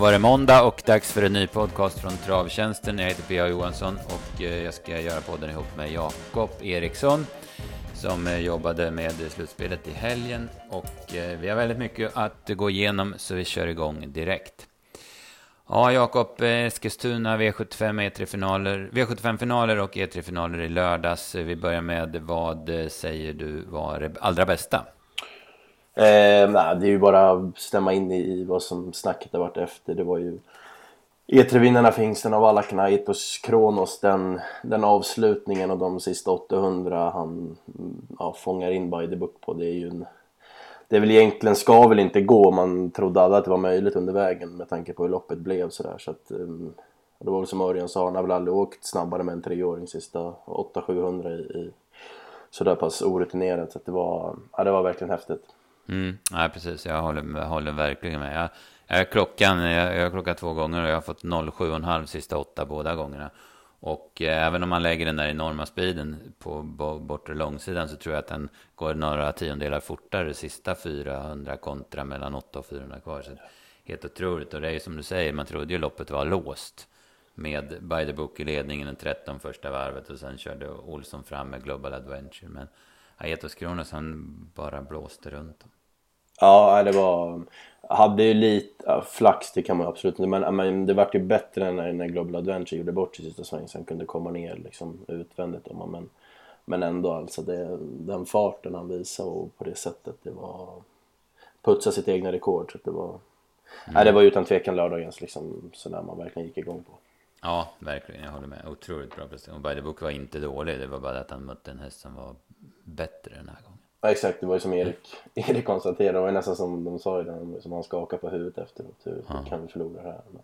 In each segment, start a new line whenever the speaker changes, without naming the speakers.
var det måndag och dags för en ny podcast från Travtjänsten. Jag heter P.A. Johansson och eh, jag ska göra podden ihop med Jakob Eriksson som eh, jobbade med slutspelet i helgen. Och eh, vi har väldigt mycket att gå igenom så vi kör igång direkt. Ja, Jakob, Eskilstuna V75 E3-finaler, V75-finaler och E3-finaler i lördags. Vi börjar med vad säger du var det allra bästa?
Eh, nah, det är ju bara att stämma in i vad som snacket har varit efter. Det var ju E3-vinnarna Fingsten av alla Knaitos Kronos, den, den avslutningen och de sista 800 han ja, fångar in by the book på. Det är ju en, det är väl egentligen ska väl inte gå. Man trodde alla att det var möjligt under vägen med tanke på hur loppet blev sådär. Så att, um, det var väl som Örjan sa, han har väl aldrig åkt snabbare med en treåring sista 800-700 i, i sådär pass orutinerat. Så att det var, ja, det var verkligen häftigt.
Mm, ja, precis. Jag håller, håller verkligen med. Jag, jag, klockan, jag, jag har klockat två gånger och jag har fått 07,5 sista åtta båda gångerna. Och eh, även om man lägger den där enorma speeden på bortre långsidan så tror jag att den går några tiondelar fortare sista 400 kontra mellan 8 och 400 kvar. Så helt otroligt. Och det är ju som du säger, man trodde ju loppet var låst med By the Book i ledningen den 13 första varvet och sen körde Olsson fram med Global Adventure. Men Aetos Kronos han bara blåste runt dem.
Ja, det var... Hade ju lite ja, flax, det kan man absolut inte, men, men det vart ju bättre när, när Global Adventure gjorde bort sig sista sväng, sen kunde komma ner liksom utvändigt. Om men, men ändå alltså, det, den farten han visade och på det sättet, det var... Putsa sitt egna rekord, så det var... Mm. Nej, det var utan tvekan lördagens liksom, sådär man verkligen gick igång på.
Ja, verkligen. Jag håller med. Otroligt bra prestation. Och By the Book var inte dålig. Det var bara att han mötte en häst som var bättre den här gången.
Ja, exakt, det var ju som Erik, Erik konstaterade, det var nästan som de sa ju som han skakade på huvudet efteråt. Hur ja. kan vi förlora det här? Men,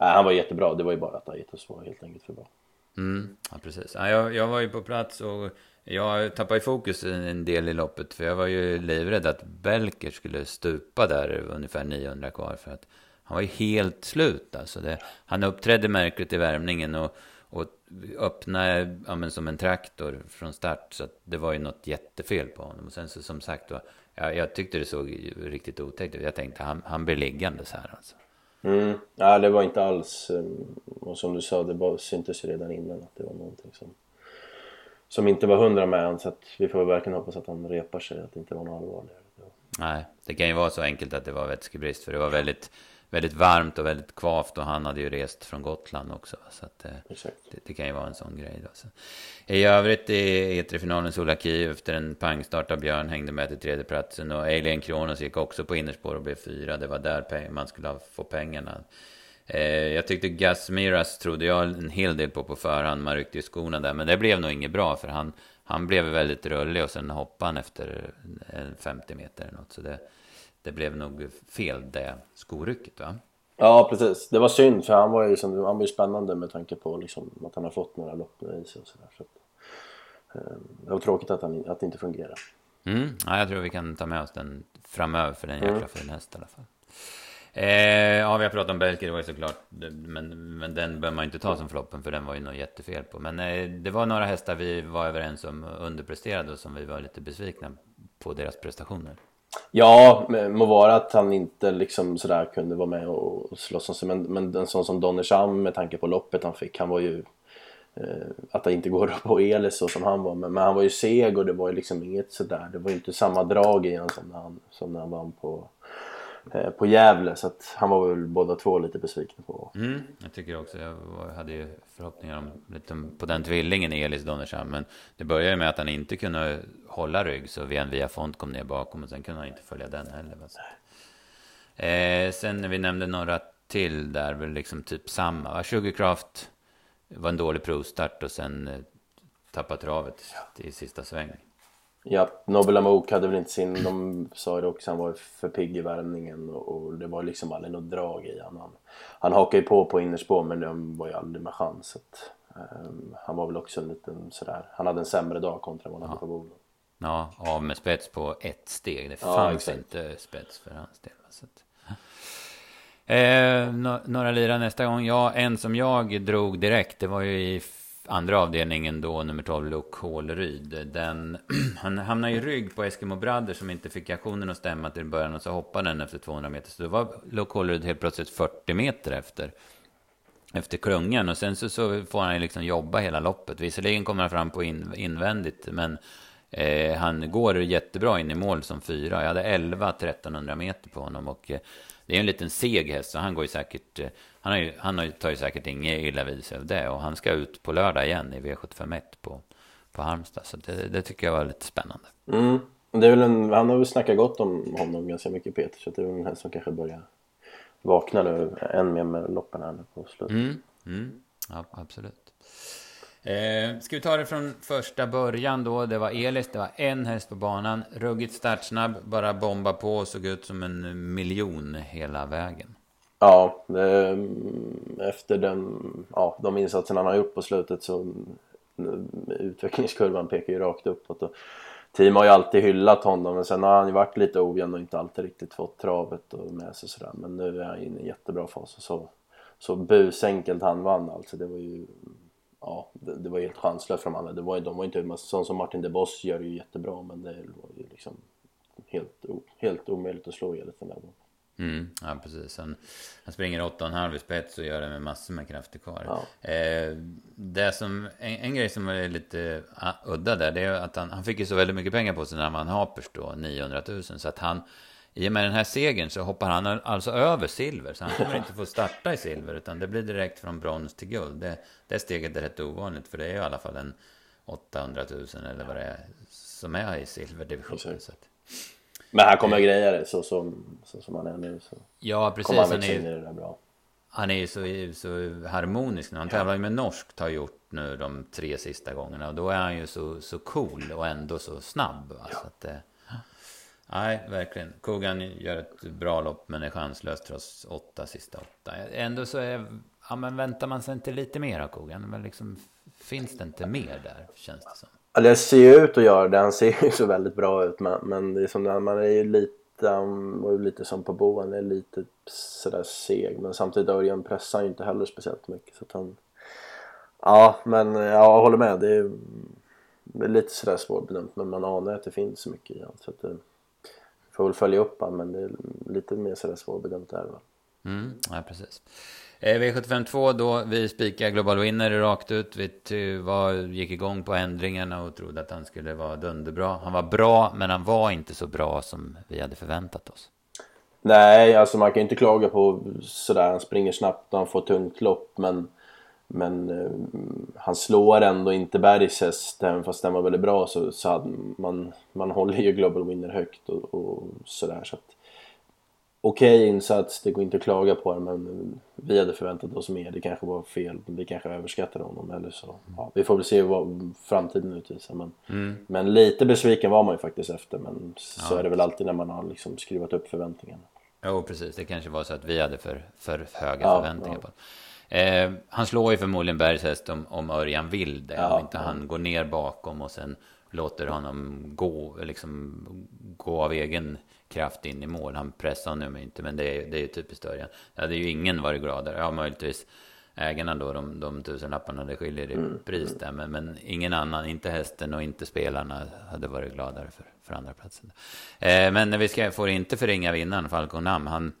nej, han var jättebra, det var ju bara att Aitos var helt enkelt för bra.
Mm, ja, precis. Ja, jag, jag var ju på plats och jag tappade fokus en del i loppet. För jag var ju livrädd att Belker skulle stupa där ungefär 900 kvar. För att han var ju helt slut alltså. Det, han uppträdde märkligt i värmningen och och öppnade ja, som en traktor från start. Så det var ju något jättefel på honom. Och sen så som sagt var, ja, jag tyckte det såg riktigt otäckt ut. Jag tänkte han, han blir liggandes här alltså.
Mm. Ja, det var inte alls, eh, och som du sa, det bara syntes ju redan innan att det var någonting som, som inte var hundra med han. Så att vi får verkligen hoppas att han repar sig, att det inte var något allvarligare.
Nej, det kan ju vara så enkelt att det var vätskebrist. För det var väldigt väldigt varmt och väldigt kvavt och han hade ju rest från Gotland också. Så att, eh, det, det, kan ju vara en sån grej. Då, så. I övrigt i E3-finalen Solaki efter en pangstart av Björn hängde med till tredjeplatsen och Alien Kronos gick också på innerspår och blev fyra. Det var där man skulle få pengarna. Eh, jag tyckte Gus Miras trodde jag en hel del på på förhand. Man ryckte ju skorna där. Men det blev nog inget bra för han, han blev väldigt rullig och sen hoppade han efter 50 meter eller något. Så det, det blev nog fel det skorycket va?
Ja precis, det var synd för han var ju, som, han var ju spännande med tanke på liksom, att han har fått några lopp i sig och sådär. Så eh, det var tråkigt att, han, att det inte fungerade.
Mm, ja, jag tror vi kan ta med oss den framöver för den jäkla mm. fin häst i alla fall. Eh, ja, vi har pratat om Belker, det var ju såklart, men, men den bör man inte ta som floppen för den var ju något jättefel på. Men eh, det var några hästar vi var överens om underpresterade och som vi var lite besvikna på deras prestationer.
Ja, må vara att han inte liksom sådär kunde vara med och slåss om sig men, men en sån som Donnersham med tanke på loppet han fick, han var ju eh, att det inte går på Elis så som han var men, men, han var ju seg och det var ju liksom inget sådär, det var ju inte samma drag i honom som när han, som när han vann på Eh, på Gävle så att han var väl båda två lite besvikna på.
Mm, jag tycker också. Jag hade ju förhoppningar om lite på den tvillingen Elis Donnersham. Men det började med att han inte kunde hålla rygg så en via font kom ner bakom och sen kunde han inte följa den heller. Eh, sen när vi nämnde några till där, väl liksom typ samma. Sugarcraft var en dålig provstart och sen eh, tappade travet i sista svängen.
Ja, Nobel Amok hade väl inte sin, de sa det också, han var för pigg i värmningen och, och det var liksom aldrig något drag i honom. Han, han hakade ju på på innerspår men det var ju aldrig med chans. Att, um, han var väl också en liten sådär, han hade en sämre dag kontra vad han ja. hade på Boden.
Ja, av med spets på ett steg. Det fanns ja, inte spets för hans del. Så att... eh, några lira nästa gång. Ja, en som jag drog direkt, det var ju i andra avdelningen då, nummer 12, Luke Håleryd. Den, han hamnade i rygg på Eskimo Bradder som inte fick aktionen att stämma till början och så hoppade den efter 200 meter. Så då var Luke Håleryd helt plötsligt 40 meter efter, efter klungan. Och sen så, så får han liksom jobba hela loppet. Visserligen kommer han fram på in, invändigt, men eh, han går jättebra in i mål som fyra. Jag hade 11 1300 meter på honom och eh, det är en liten seg häst, så han går ju säkert... Eh, han, har ju, han tar ju säkert inget illa vid sig av det. Och han ska ut på lördag igen i V751 på, på Halmstad. Så det, det tycker jag var lite spännande.
Mm. Det är väl en, han har väl snackat gott om honom ganska mycket Peter. Så det är väl en häst som kanske börjar vakna nu än mer med loppen här nu på slutet.
Mm. Mm. Ja, absolut. Eh, ska vi ta det från första början då? Det var Elis, det var en häst på banan. Ruggigt startsnabb, bara bomba på och såg ut som en miljon hela vägen.
Ja, eh, efter den, ja, de insatserna han har gjort på slutet så eh, utvecklingskurvan pekar ju rakt uppåt. Och team har ju alltid hyllat honom men sen har han ju varit lite ojämn och inte alltid riktigt fått travet och med sig sådär. Men nu är han inne i en jättebra fas och så, så busenkelt han vann alltså. Det var ju ja, det, det var helt chanslöst för de andra. Det var, de var inte, sån som Martin de Boss gör ju jättebra men det var ju liksom helt, helt omöjligt att slå Elis den där gången.
Mm, ja, precis. Han, han springer 8,5 i spets och gör det med massor med krafter kvar. Ja. Eh, det som, en, en, grej som är lite uh, udda där, det är att han, han fick ju så väldigt mycket pengar på sig när han vann Hapers då, 900 000. Så att han, i och med den här segern så hoppar han alltså över silver. Så han kommer inte få starta i silver, utan det blir direkt från brons till guld. Det, det steget är rätt ovanligt, för det är ju i alla fall en 800 000 eller vad det är som är i silverdivisionen.
Men han kommer att greja det så som, så som han är nu. Så
ja, precis.
Kommer han, han är, i det bra.
Han är ju så, så harmonisk nu. Han tävlar ju med norskt har gjort nu de tre sista gångerna. Och då är han ju så, så cool och ändå så snabb. Va? Ja. Så att, Nej, verkligen. Kogan gör ett bra lopp men är chanslös trots åtta sista åtta. Ändå så är... Ja, men väntar man sig inte lite mer av Kogan? Men liksom, finns det inte mer där, känns det som?
Alltså, ja, det ser ju ut att göra det. Han ser ju så väldigt bra ut. Men, men det är som när man är ju lite... Och lite som på boen. är lite sådär seg. Men samtidigt Örjan pressar ju inte heller speciellt mycket. Så att han... Ja, men jag håller med. Det är, det är lite sådär svårbedömt. Men man anar att det finns så mycket i honom. Så att det, får väl följa upp han, men det är lite mer sådär svårbedömt där va.
Mm, ja, precis. Eh, V752 då, vi spikade Global Winner rakt ut. Vi var, gick igång på ändringarna och trodde att han skulle vara dunderbra. Han var bra, men han var inte så bra som vi hade förväntat oss.
Nej, alltså man kan inte klaga på sådär. Han springer snabbt och han får tungt lopp, men men eh, han slår ändå inte Bergs häst, även fast den var väldigt bra så, så hade man, man håller ju Global Winner högt och, och sådär. Så Okej okay insats, det går inte att klaga på det men vi hade förväntat oss mer. Det kanske var fel, vi kanske överskattade honom eller så. Ja, vi får väl se vad framtiden utvisar. Men, mm. men lite besviken var man ju faktiskt efter. Men så ja. är det väl alltid när man har liksom skruvat upp förväntningarna.
Jo, precis. Det kanske var så att vi hade för, för höga ja, förväntningar på det. Eh, han slår ju förmodligen Bergs häst om, om Örjan vill det. Ja, om inte han går ner bakom och sen låter honom gå, liksom, gå av egen kraft in i mål. Han pressar honom inte, men det är, det är ju typiskt Örjan. Det hade ju ingen varit gladare. Ja, möjligtvis ägarna då, de, de tusenlapparna, det skiljer i mm. pris där. Men, men, ingen annan, inte hästen och inte spelarna hade varit gladare för, för andra platsen. Eh, men vi ska, får inte förringa vinnaren, Falcon Nam. Han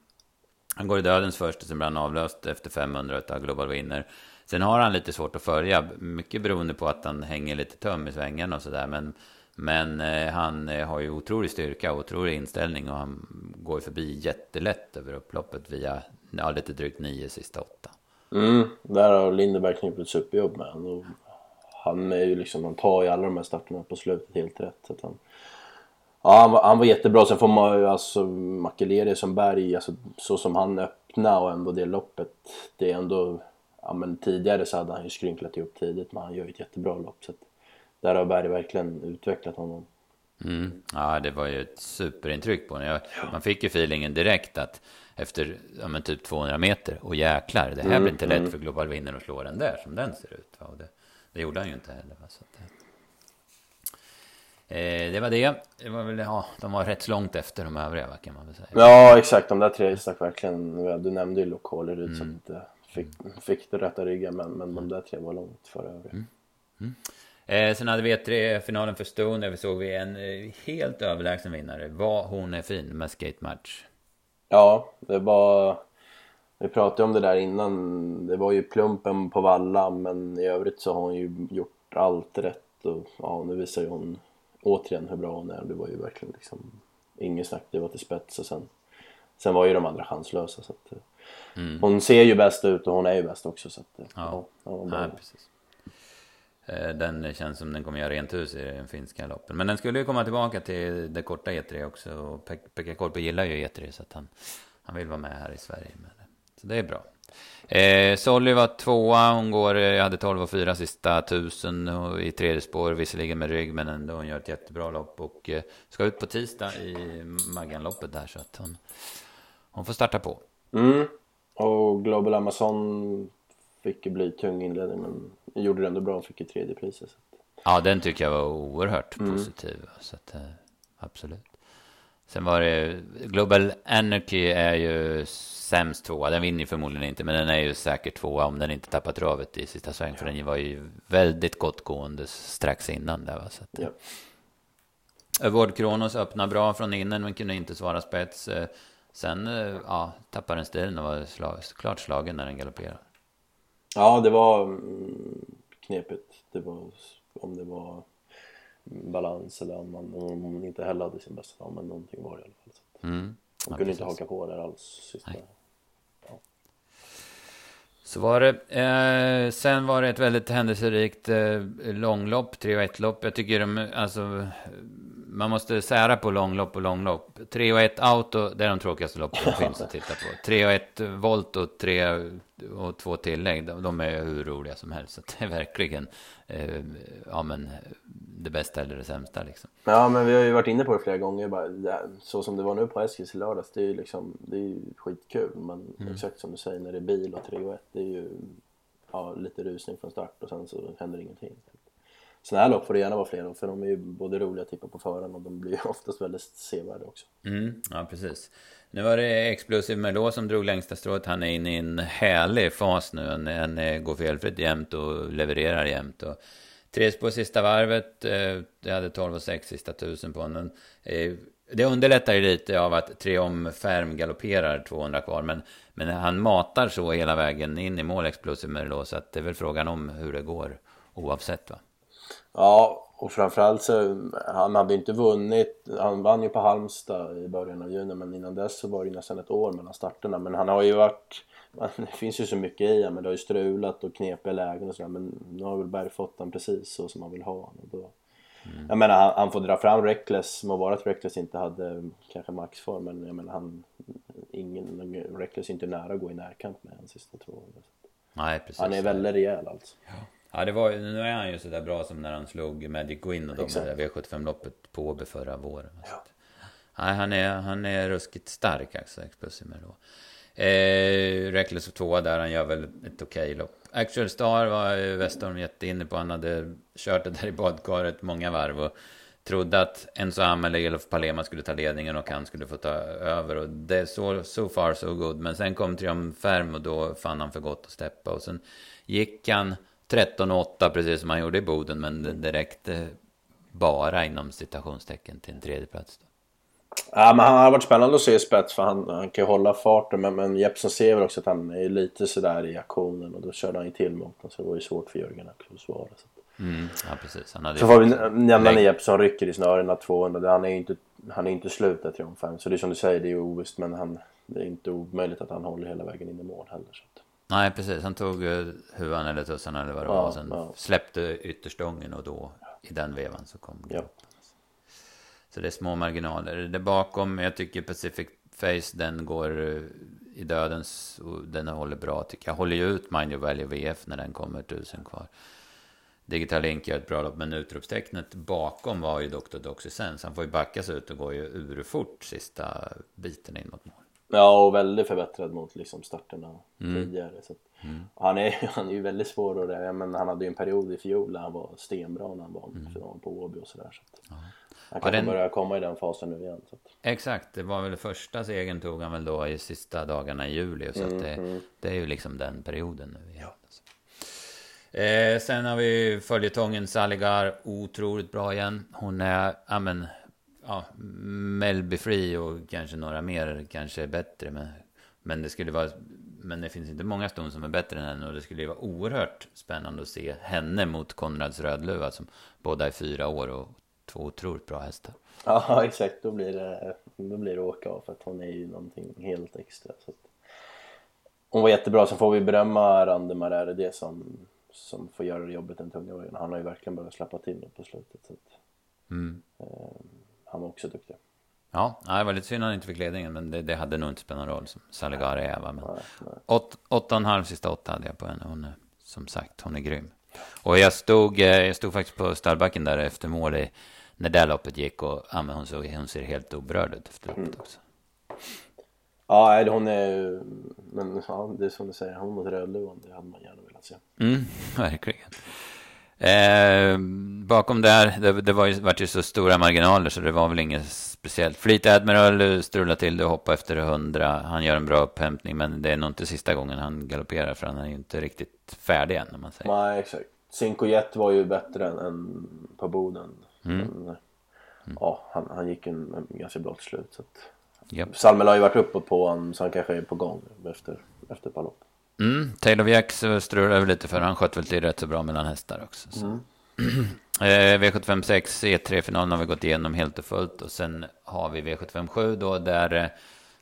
han går i dödens först och sen blir han avlöst efter 500 av Global Winner. Sen har han lite svårt att följa, mycket beroende på att han hänger lite töm i svängen och sådär. Men, men eh, han eh, har ju otrolig styrka och otrolig inställning och han går förbi jättelätt över upploppet via ja, lite drygt nio sista åtta.
Mm, där har Lindeberg knipit ett superjobb med honom. Han är ju liksom, han tar ju alla de här starterna på slutet helt rätt. Så att han, Ja, han var, han var jättebra. Sen får man ju alltså Makelele som Berg, alltså, så som han öppnade och ändå det loppet. Det är ändå, ja men tidigare så hade han ju skrynklat ihop tidigt men han gör ju ett jättebra lopp. Så att, där har Berg verkligen utvecklat honom.
Mm. Ja, det var ju ett superintryck på honom. Man fick ju feelingen direkt att efter ja, men typ 200 meter, och jäklar, det här mm, blir inte lätt mm. för Global Winner att slå den där som den ser ut. Och det, det gjorde han ju inte heller. Va? Eh, det var det. det var väl, ja, de var rätt långt efter de övriga kan man väl säga.
Ja exakt, de där tre stack verkligen. Du nämnde ju lokaler ut mm. att fick, fick det rätta ryggen men, men de där tre var långt före övriga. Mm.
Mm. Eh, sen hade vi E3-finalen för Stone, där vi såg vi en eh, helt överlägsen vinnare. Vad hon är fin med skatematch.
Ja, det var... Vi pratade om det där innan. Det var ju plumpen på valla, men i övrigt så har hon ju gjort allt rätt. Och ja, nu visar ju hon återigen hur bra hon är. Det var ju verkligen liksom inget snack. Det var till spets och sen, sen var ju de andra chanslösa. Så att, mm. Hon ser ju bäst ut och hon är ju bäst också. Så att, ja. Ja,
ja, precis. Eh, den känns som den kommer göra rent hus i den finska loppen. Men den skulle ju komma tillbaka till det korta E3 också. Och Pekka Korpi gillar ju E3 så att han, han vill vara med här i Sverige med det. Så det är bra. Eh, Solly var tvåa, hon går, jag eh, hade 12 och 4 sista tusen i tredje spår, visserligen med rygg, men ändå hon gör ett jättebra lopp och eh, ska ut på tisdag i Magganloppet där så att hon, hon får starta på.
Mm. Och Global Amazon fick ju bli tung inledning men gjorde det ändå bra, fick ju tredje priset.
Ja, den tycker jag var oerhört mm. positiv. Så att, eh, absolut. Sen var det, Global Energy är ju sämst tvåa. Den vinner förmodligen inte, men den är ju säkert tvåa om den inte tappar travet i sista sväng. För den var ju väldigt gott gående strax innan där. Va? Så att, ja. Vård Kronos öppnade bra från innen, men kunde inte svara spets. Eh, sen eh, ja, tappade den stilen och var slag, klart slagen när den galopperade.
Ja, det var mm, knepigt. Det var, om det var balans eller om man, om man inte heller hade sin bästa dag, men någonting var det i alla fall. Så. Mm. Hon kunde inte haka på där alls. Sista. Nej.
Så var det. Eh, sen var det ett väldigt händelserikt eh, långlopp, 3 och 1 lopp. Jag tycker de, alltså, man måste sära på långlopp och långlopp. 3 och 1 auto, det är de tråkigaste loppen som finns att titta på. 3 och 1 volt och 3 och 2 tillägg, de, de är hur roliga som helst. Så det är verkligen, eh, ja men, det bästa eller det sämsta liksom.
Ja, men vi har ju varit inne på det flera gånger. Bara, det, så som det var nu på Eskils i lördags, det är ju liksom, det är skitkul. Men mm. exakt som du säger, när det är bil och 3 och 1, det är ju ja, lite rusning från start och sen så händer ingenting. Sådana här lopp får det gärna vara fler av för de är ju både roliga att tippa på förhand och de blir ju oftast väldigt sevärda också.
Mm, ja, precis. Nu var det Explosive Merlot som drog längsta strået. Han är inne i en härlig fas nu. Han, han eh, går felfritt jämt och levererar jämt. Och tre på sista varvet. Eh, jag hade 12 och 6 sista tusen på honom. Eh, det underlättar ju lite av att Triom Färm galopperar 200 kvar. Men, men han matar så hela vägen in i mål Explosive Merlot. Så att det är väl frågan om hur det går oavsett va.
Ja, och framförallt så han hade inte vunnit. Han vann ju på Halmstad i början av juni men innan dess så var det nästan ett år mellan starterna. Men han har ju varit det finns ju så mycket i honom, men det har ju strulat och knepiga lägen och sådär. Men nu har väl Berg fått den precis så som han vill ha honom. Då... Mm. Jag menar, han, han, får dra fram Reckless, må vara att Reckless inte hade kanske maxform, men jag menar han... Ingen, Reckless är inte nära att gå i närkamp med hans sista två.
Nej, precis.
Han är väldigt rejäl alltså.
Ja. Ja, det var, nu är han ju sådär bra som när han slog Magic Win och de där V75-loppet på Åby förra våren. Ja. Nej, han är, han är ruskigt stark alltså, Explosive då. Eh, Reckless tvåa där, han gör väl ett okej okay lopp. Actual Star var Westholm jätteinne på. Han hade kört det där i badkaret många varv och trodde att Enzo Amel eller Elof Palema skulle ta ledningen och han skulle få ta över. Och det så so far so good. Men sen kom Triumph Färm och då fann han för gott att steppa. Och sen gick han 13-8 precis som han gjorde i Boden. Men det räckte bara inom citationstecken till en tredje plats. Då.
Ja, men han har varit spännande att se i spets för han, han kan ju hålla farten men, men Jeppsson ser väl också att han är lite sådär i aktionen och då körde han ju till mot honom så det var ju svårt för Jörgen att svara.
Så. Mm, ja precis. Han
hade så får vi nämna när Jeppsson rycker i snörena 200. Han är ju inte, han är inte slut där triumfen. Så det är som du säger, det är ju ovisst men han, det är inte omöjligt att han håller hela vägen in i mål heller. Så.
Nej, precis. Han tog uh, huvan eller tussan eller vad det var och sen ja. släppte ytterstången och då i den vevan så kom det. Ja. Så det är små marginaler. Det bakom, jag tycker Pacific Face, den går eh, i dödens och den håller bra tycker jag. Håller ju ut Mind Your Value VF när den kommer tusen kvar. Digital Link gör ett bra lopp, men utropstecknet bakom var ju Dr. Doxysens. Han får ju backa sig ut och går ju urfort sista biten in mot mål.
Ja, och väldigt förbättrad mot liksom starterna mm. tidigare. Så mm. han, är, han är ju väldigt svår att det, men han hade ju en period i fjol där han var stenbra när han var mm. på Åby och sådär. Så, han kanske den... börjar komma i den fasen nu igen. Så att...
Exakt, det var väl första segern tog han väl då i sista dagarna i juli. Så mm, det, mm. det, är ju liksom den perioden nu igen. Ja. Eh, sen har vi följetongen Saligar, otroligt bra igen. Hon är, ja men, ja, Melby Free och kanske några mer kanske är bättre. Men, men det skulle vara, men det finns inte många ston som är bättre än henne. Och det skulle vara oerhört spännande att se henne mot Konrads Rödluva som båda är fyra år och två otroligt bra hästar.
Ja exakt, då blir det, då blir det åka av för att hon är ju någonting helt extra. Så att... Hon var jättebra, så får vi berömma Randemar är det som som får göra jobbet den tunga vägen. Han har ju verkligen börjat släppa till nu på slutet. Så att, mm. eh, han var också duktig.
Ja, det var lite synd att han inte fick ledningen, men det, det hade nog inte spelat någon roll som Saligari är. Va? Men nej, nej. Åt, åtta och en halv sista åtta hade jag på henne. Hon är, som sagt, hon är grym. Och jag stod, eh, jag stod faktiskt på stallbacken där efter mål när det loppet gick och ja, men hon, såg, hon ser helt oberörd ut efter loppet mm. också.
Ja, hon är men ja, det är som du säger, hon mot Rödluvan, det hade man gärna velat se.
Mm, verkligen. Eh, bakom där, det, det var ju, vart ju så stora marginaler så det var väl inget speciellt. Fleet Admiral strular till det och hoppar efter hundra. Han gör en bra upphämtning men det är nog inte sista gången han galopperar för han är ju inte riktigt färdig än om man säger.
Nej, exakt. Cinco Jet var ju bättre än, än på Boden. Mm. Men, mm. Ja, han, han gick en, en ganska bra till slut. Så att... Yep. Salmel har ju varit uppe på honom så han kanske är på gång efter, efter Palop.
Mm, Taylor Jack strulade lite för han sköt väl till rätt så bra mellan hästar också. Mm. eh, V75 6 E3-finalen har vi gått igenom helt och fullt och sen har vi V75 7 då där eh,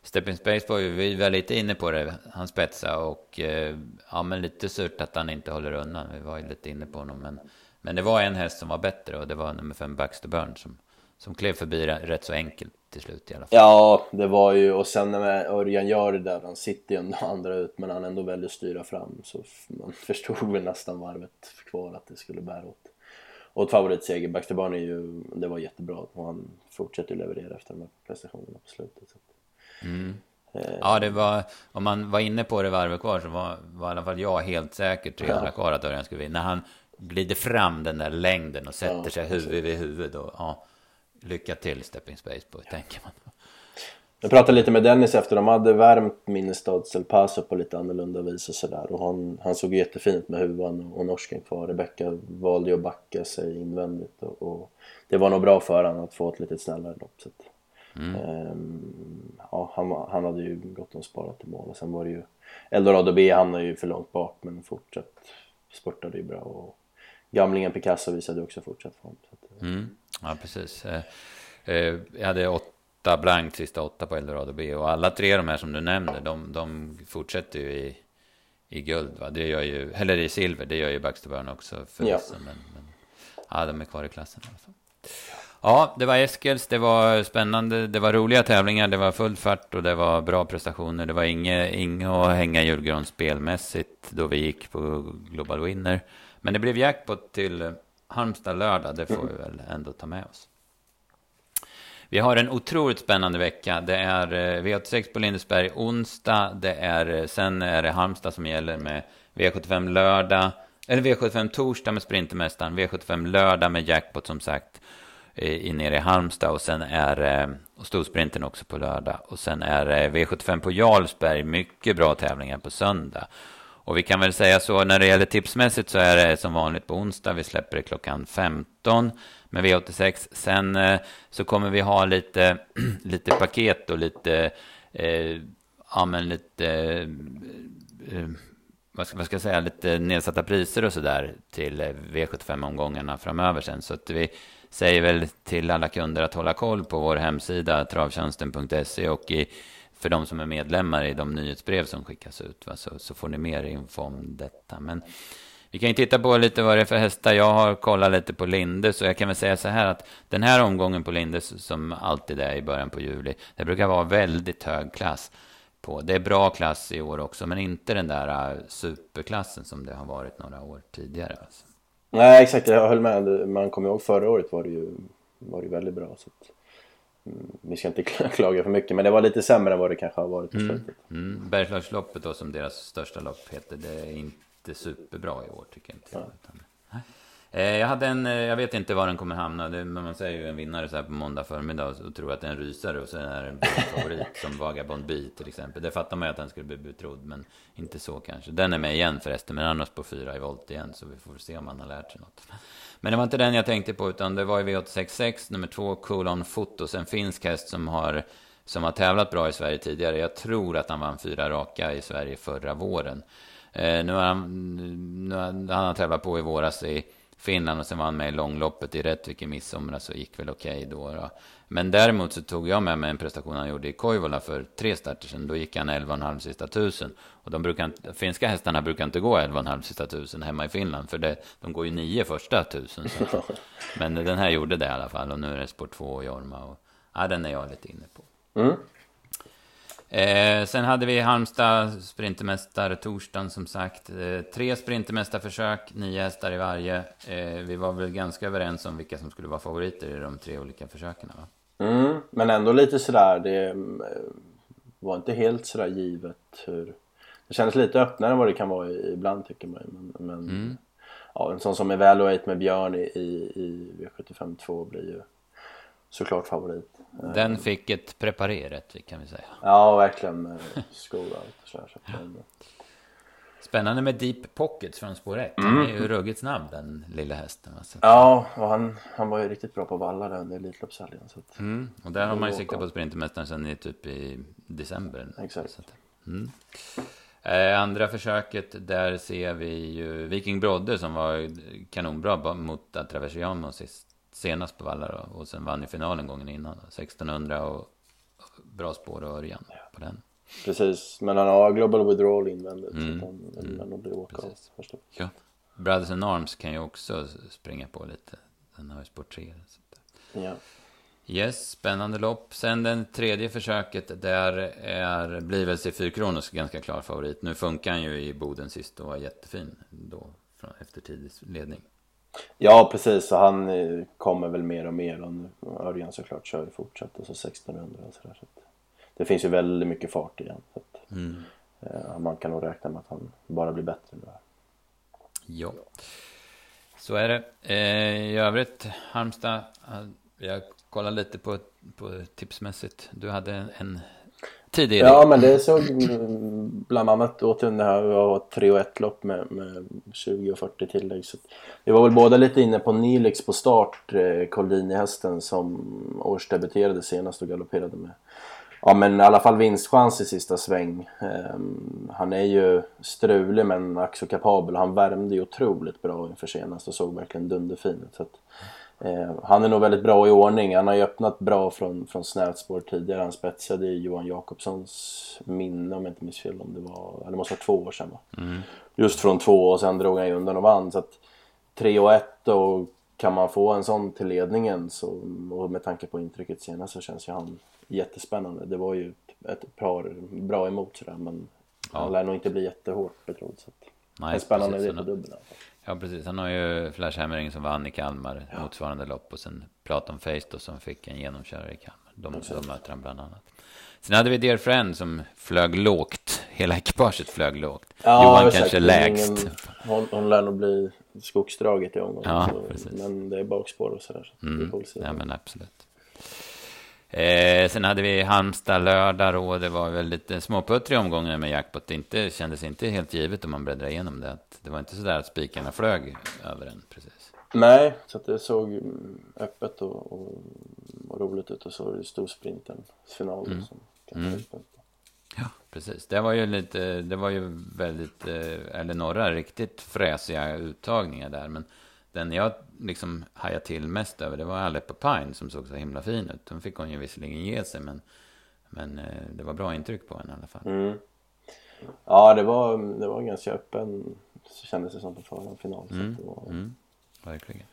Stepping Space var ju, vi var lite inne på det, han spetsade och eh, ja men lite surt att han inte håller undan. Vi var ju lite inne på honom men, men det var en häst som var bättre och det var nummer 5 Baxter Burn som, som klev förbi rätt så enkelt till slut i alla fall.
Ja, det var ju, och sen när Örjan gör det där, han sitter ju ändå andra ut men han ändå väljer att styra fram så man förstod väl nästan varvet kvar att det skulle bära åt, åt favoritseger. Baxter Barn är ju, det var jättebra och han fortsätter ju leverera efter de här prestationerna på slutet.
Mm. Eh. Ja, det var, om man var inne på det varvet kvar så var, var i alla fall jag helt säker 300 ja. kvar att Örjan skulle vinna. När han glider fram den där längden och sätter ja, sig huvud vid huvud. Och, ja, lycka till Stepping Space Boy, tänker man.
Jag pratade lite med Dennis efter, de hade värmt Minnestads El Paso på lite annorlunda vis och sådär och han, han såg jättefint med huvan och, och norsken kvar. Rebecca valde ju att backa sig invändigt och, och, det var nog bra för honom att få ett lite snällare lopp. Så att, mm. um, ja, han, han hade ju gått och sparat till mål och sen var det ju Eldorado B hamnade ju för långt bak men fortsatt spurtade ju bra och gamlingen Picasso visade också fortsatt form. Så att,
mm. Ja, precis. Eh, eh, jag hade åtta blankt, sista åtta på Eldorado B. Och alla tre de här som du nämnde, de, de fortsätter ju i, i guld. Va? Det gör ju, eller i silver, det gör ju Baxter Burn också förvisso. Ja. Men, men, ja, de är kvar i klassen i alla fall. Ja, det var Eskils, det var spännande, det var roliga tävlingar, det var full fart och det var bra prestationer. Det var inget, inget att hänga julgran spelmässigt då vi gick på Global Winner. Men det blev jackpot till Halmstad lördag, det får vi väl ändå ta med oss. Vi har en otroligt spännande vecka. Det är eh, V86 på Lindesberg onsdag. Det är, eh, sen är det Halmstad som gäller med V75 lördag. Eller V75 torsdag med Sprintermästaren. V75 lördag med jackpot som sagt. I, nere i Halmstad. Och sen är och Storsprinten också på lördag. Och sen är V75 på Jarlsberg. Mycket bra tävlingar på söndag. Och vi kan väl säga så när det gäller tipsmässigt så är det som vanligt på onsdag. Vi släpper det klockan 15 med V86. Sen eh, så kommer vi ha lite, lite paket och lite, eh, ja men lite, eh, eh, vad, ska, vad ska jag säga, lite nedsatta priser och sådär till eh, V75-omgångarna framöver sen. Så att vi säger väl till alla kunder att hålla koll på vår hemsida travtjänsten.se och i för de som är medlemmar i de nyhetsbrev som skickas ut. Va? Så, så får ni mer info om detta. Men vi kan ju titta på lite vad det är för hästar. Jag har kollat lite på Lindes och jag kan väl säga så här att den här omgången på Lindes som alltid är i början på juli. Det brukar vara väldigt hög klass på. Det är bra klass i år också men inte den där äh, superklassen som det har varit några år tidigare. Alltså.
Nej exakt, jag höll med. Man kommer ihåg förra året var det ju, var det väldigt bra. Så att... Mm, vi ska inte klaga för mycket, men det var lite sämre än vad det kanske har varit på
slutet. Mm. Mm. Bergslagsloppet då, som deras största lopp heter, det är inte superbra i år tycker jag inte. Ja. Utan, Eh, jag hade en, eh, jag vet inte var den kommer hamna, men man säger ju en vinnare så här på måndag förmiddag och tror att det är en rysare och så är det en favorit som Vagabond Bee till exempel. Det fattar man ju att den skulle bli betrodd, men inte så kanske. Den är med igen förresten, men annars på fyra i volt igen, så vi får se om han har lärt sig något. Men det var inte den jag tänkte på, utan det var ju V866, nummer två, Colon Fotos, en finsk häst som har som har tävlat bra i Sverige tidigare. Jag tror att han vann fyra raka i Sverige förra våren. Eh, nu har han, nu har, han har tävlat på i våras i Finland och sen var han med i långloppet i Rättvik i midsommar så gick väl okej okay då, då, Men däremot så tog jag med mig en prestation han gjorde i Koivola för tre starter sedan. Då gick han 11,5 sista tusen. Och de brukar, finska hästarna brukar inte gå 11,5 sista tusen hemma i Finland. För det, de går ju nio första tusen. Så. Men den här gjorde det i alla fall. Och nu är det sport 2 och Jorma. Och, ja, den är jag lite inne på. Mm. Eh, sen hade vi Halmstad sprintermästare torsdagen som sagt. Eh, tre sprintermästarförsök, nio hästar i varje. Eh, vi var väl ganska överens om vilka som skulle vara favoriter i de tre olika försöken va?
Mm, men ändå lite sådär, det eh, var inte helt sådär givet hur... Det kändes lite öppnare än vad det kan vara ibland tycker man Men, men mm. ja, en sån som Evaluate med Björn i, i, i V75 2 blir ju såklart favorit.
Den fick ett preparerat kan vi säga.
Ja, verkligen med skor och allt. Så
Spännande med Deep Pockets från spår 1. Han är ju mm. ruggigt snabb den lilla hästen.
Alltså. Ja, och han, han var ju riktigt bra på valla där under Elitloppshelgen. Att...
Mm. Och där har man ju siktat på Sprintermästaren sen i typ i december.
Exakt.
Mm. Eh, andra försöket, där ser vi ju Viking Brodde som var kanonbra mot Atraversiano sist senast på Valla då, och sen vann i finalen gången innan. Då, 1600 och bra spår och Örjan ja. på den.
Precis, men han har global withdrawal invändigt mm. så han vill mm. nog bli åka först
Ja. Brothers in Arms kan ju också springa på lite. Den har ju spår 3.
Ja.
Yes, spännande lopp. Sen den tredje försöket, där är, blir väl C4 Kronos ganska klar favorit. Nu funkar han ju i Boden sist och var jättefin då, från, efter tidig ledning.
Ja precis, så han eh, kommer väl mer och mer. Och Örjan såklart kör ju fortsatt och så 1600 och sådär. Så det finns ju väldigt mycket fart igen. Så att, mm. eh, man kan nog räkna med att han bara blir bättre nu.
Ja, så är det. Eh, I övrigt, Halmstad, jag kollar lite på, på tipsmässigt. Du hade en tidigare.
Ja, men det såg bland annat åt det här var 3 och 1 lopp med, med 20 och 40 tillägg. Så vi var väl båda lite inne på Nilix på start, eh, Coldini-hästen som årsdebuterade senast och galopperade med Ja men i alla fall vinstchans i sista sväng. Um, han är ju strulig men också kapabel. Han värmde ju otroligt bra inför senast och såg verkligen dunderfin ut. Så att, han är nog väldigt bra i ordning. Han har ju öppnat bra från, från snävt spår tidigare. Han spetsade i Johan Jakobssons minne om jag inte minns fel. Om det, var, eller det måste vara två år sedan va? Mm. Just från två och sen drog han ju undan och vann. Så att 3 och 1 och kan man få en sån till ledningen så, och med tanke på intrycket senast så känns ju han jättespännande. Det var ju ett par bra emot sådär men ja. han lär nog inte bli jättehårt betrodd. Så att, Nej, en spännande idé på dubbeln.
Ja, precis. Han har ju Flash Hammering som vann i Kalmar, ja. motsvarande lopp. Och sen Platon Face då, som fick en genomkörare i Kalmar. De, de möter han bland annat. Sen hade vi Dear Friend som flög lågt. Hela ekipaget flög lågt. Ja, Johan kanske lägst. Ingen,
hon, hon lär nog bli skogsdraget i omgången. Ja, men det är bakspår och sådär. Så
mm. Ja, men absolut. Eh, sen hade vi Halmstad lördag och det var väl lite småputtrig omgångar med jackpot. Det inte, kändes inte helt givet om man bläddrar igenom det. Att det var inte så där att spikarna flög över en precis.
Nej, så det såg öppet och, och, och roligt ut och så var det storsprinten final mm. som kan mm.
Ja, precis. Det var ju lite, det var ju väldigt, eh, eller några riktigt fräsiga uttagningar där. Men den jag liksom hajade till mest över, det var Aleppo Pine som såg så himla fin ut. Den fick hon ju visserligen ge sig, men, men eh, det var bra intryck på henne i alla fall.
Mm. Ja, det var, det var ganska öppen, kändes det som på förhand final. Mm. Var... Mm.
Verkligen.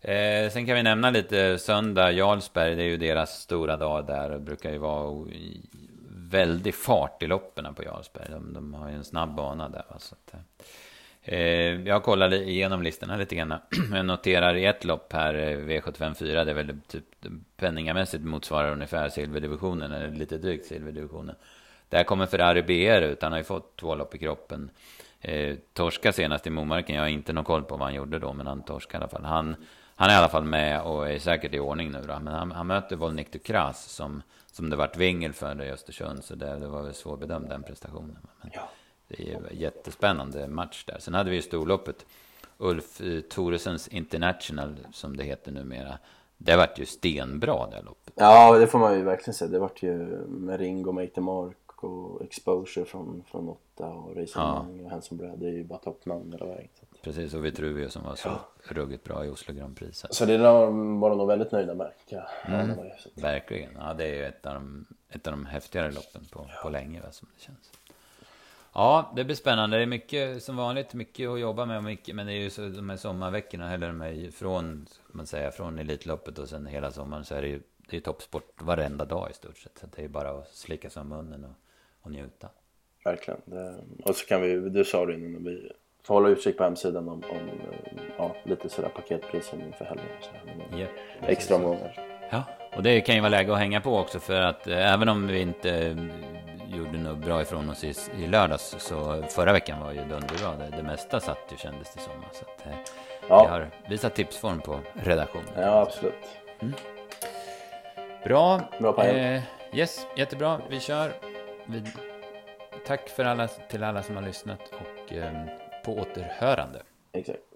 Eh, sen kan vi nämna lite söndag, Jarlsberg, det är ju deras stora dag där. Det brukar ju vara väldigt fart i loppen på Jarlsberg. De, de, har ju en snabb bana där. Va? Så att, Eh, Eh, jag kollade igenom listorna lite grann. Jag noterar i ett lopp här, eh, V754, det är väl typ penningamässigt motsvarar ungefär silverdivisionen, eller lite drygt silverdivisionen. Där kommer Ferrari BR ut, han har ju fått två lopp i kroppen. eh, torska senast i Momarken. Jag har inte någon koll på vad han gjorde då, men han torskade i alla fall. Han, han är i alla fall med och är säkert i ordning nu då. Men han, han möter Volnik Dukras som, som det vart vingel för i Östersund. Så det, det var väl svårbedömd den prestationen. Men ja det är en jättespännande match där. Sen hade vi ju storloppet. Ulf eh, Thoresens International, som det heter numera. Det vart ju stenbra det loppet.
Ja, det får man ju verkligen säga. Det vart ju med Ringo, Make the Mark och Exposure från, från Otta och Racing ja. och Hanson Brad. Det är ju bara toppnamn hela vägen.
Precis, och Vitruvio som var så ja. ruggigt bra i Oslo Grand Prix.
Så det var de nog väldigt nöjda med. Ja.
Mm, verkligen, ja det är ju ett av de, ett av de häftigare loppen på, ja. på länge som det känns. Ja, det blir spännande. Det är mycket som vanligt, mycket att jobba med. Mycket, men det är ju så, de här sommarveckorna, eller de här, från, man säger, från Elitloppet och sen hela sommaren så är det ju det är toppsport varenda dag i stort sett. Så det är bara att slicka sig om munnen och, och njuta.
Verkligen. Det, och så kan vi, du sa det innan, vi får hålla utkik på hemsidan om, om ja, lite sådär paketpriser inför helgen. Så yep, extra omgångar.
Ja, och det kan ju vara läge att hänga på också för att eh, även om vi inte gjorde något bra ifrån oss i, i lördags så förra veckan var ju dunderbra. Det, det mesta satt ju kändes det som. Så att, eh, ja. Vi har visat tipsform på redaktionen.
Ja, absolut. Mm.
Bra. Bra eh, Yes, jättebra. Vi kör. Vi, tack för alla, till alla som har lyssnat och eh, på återhörande.
Exakt.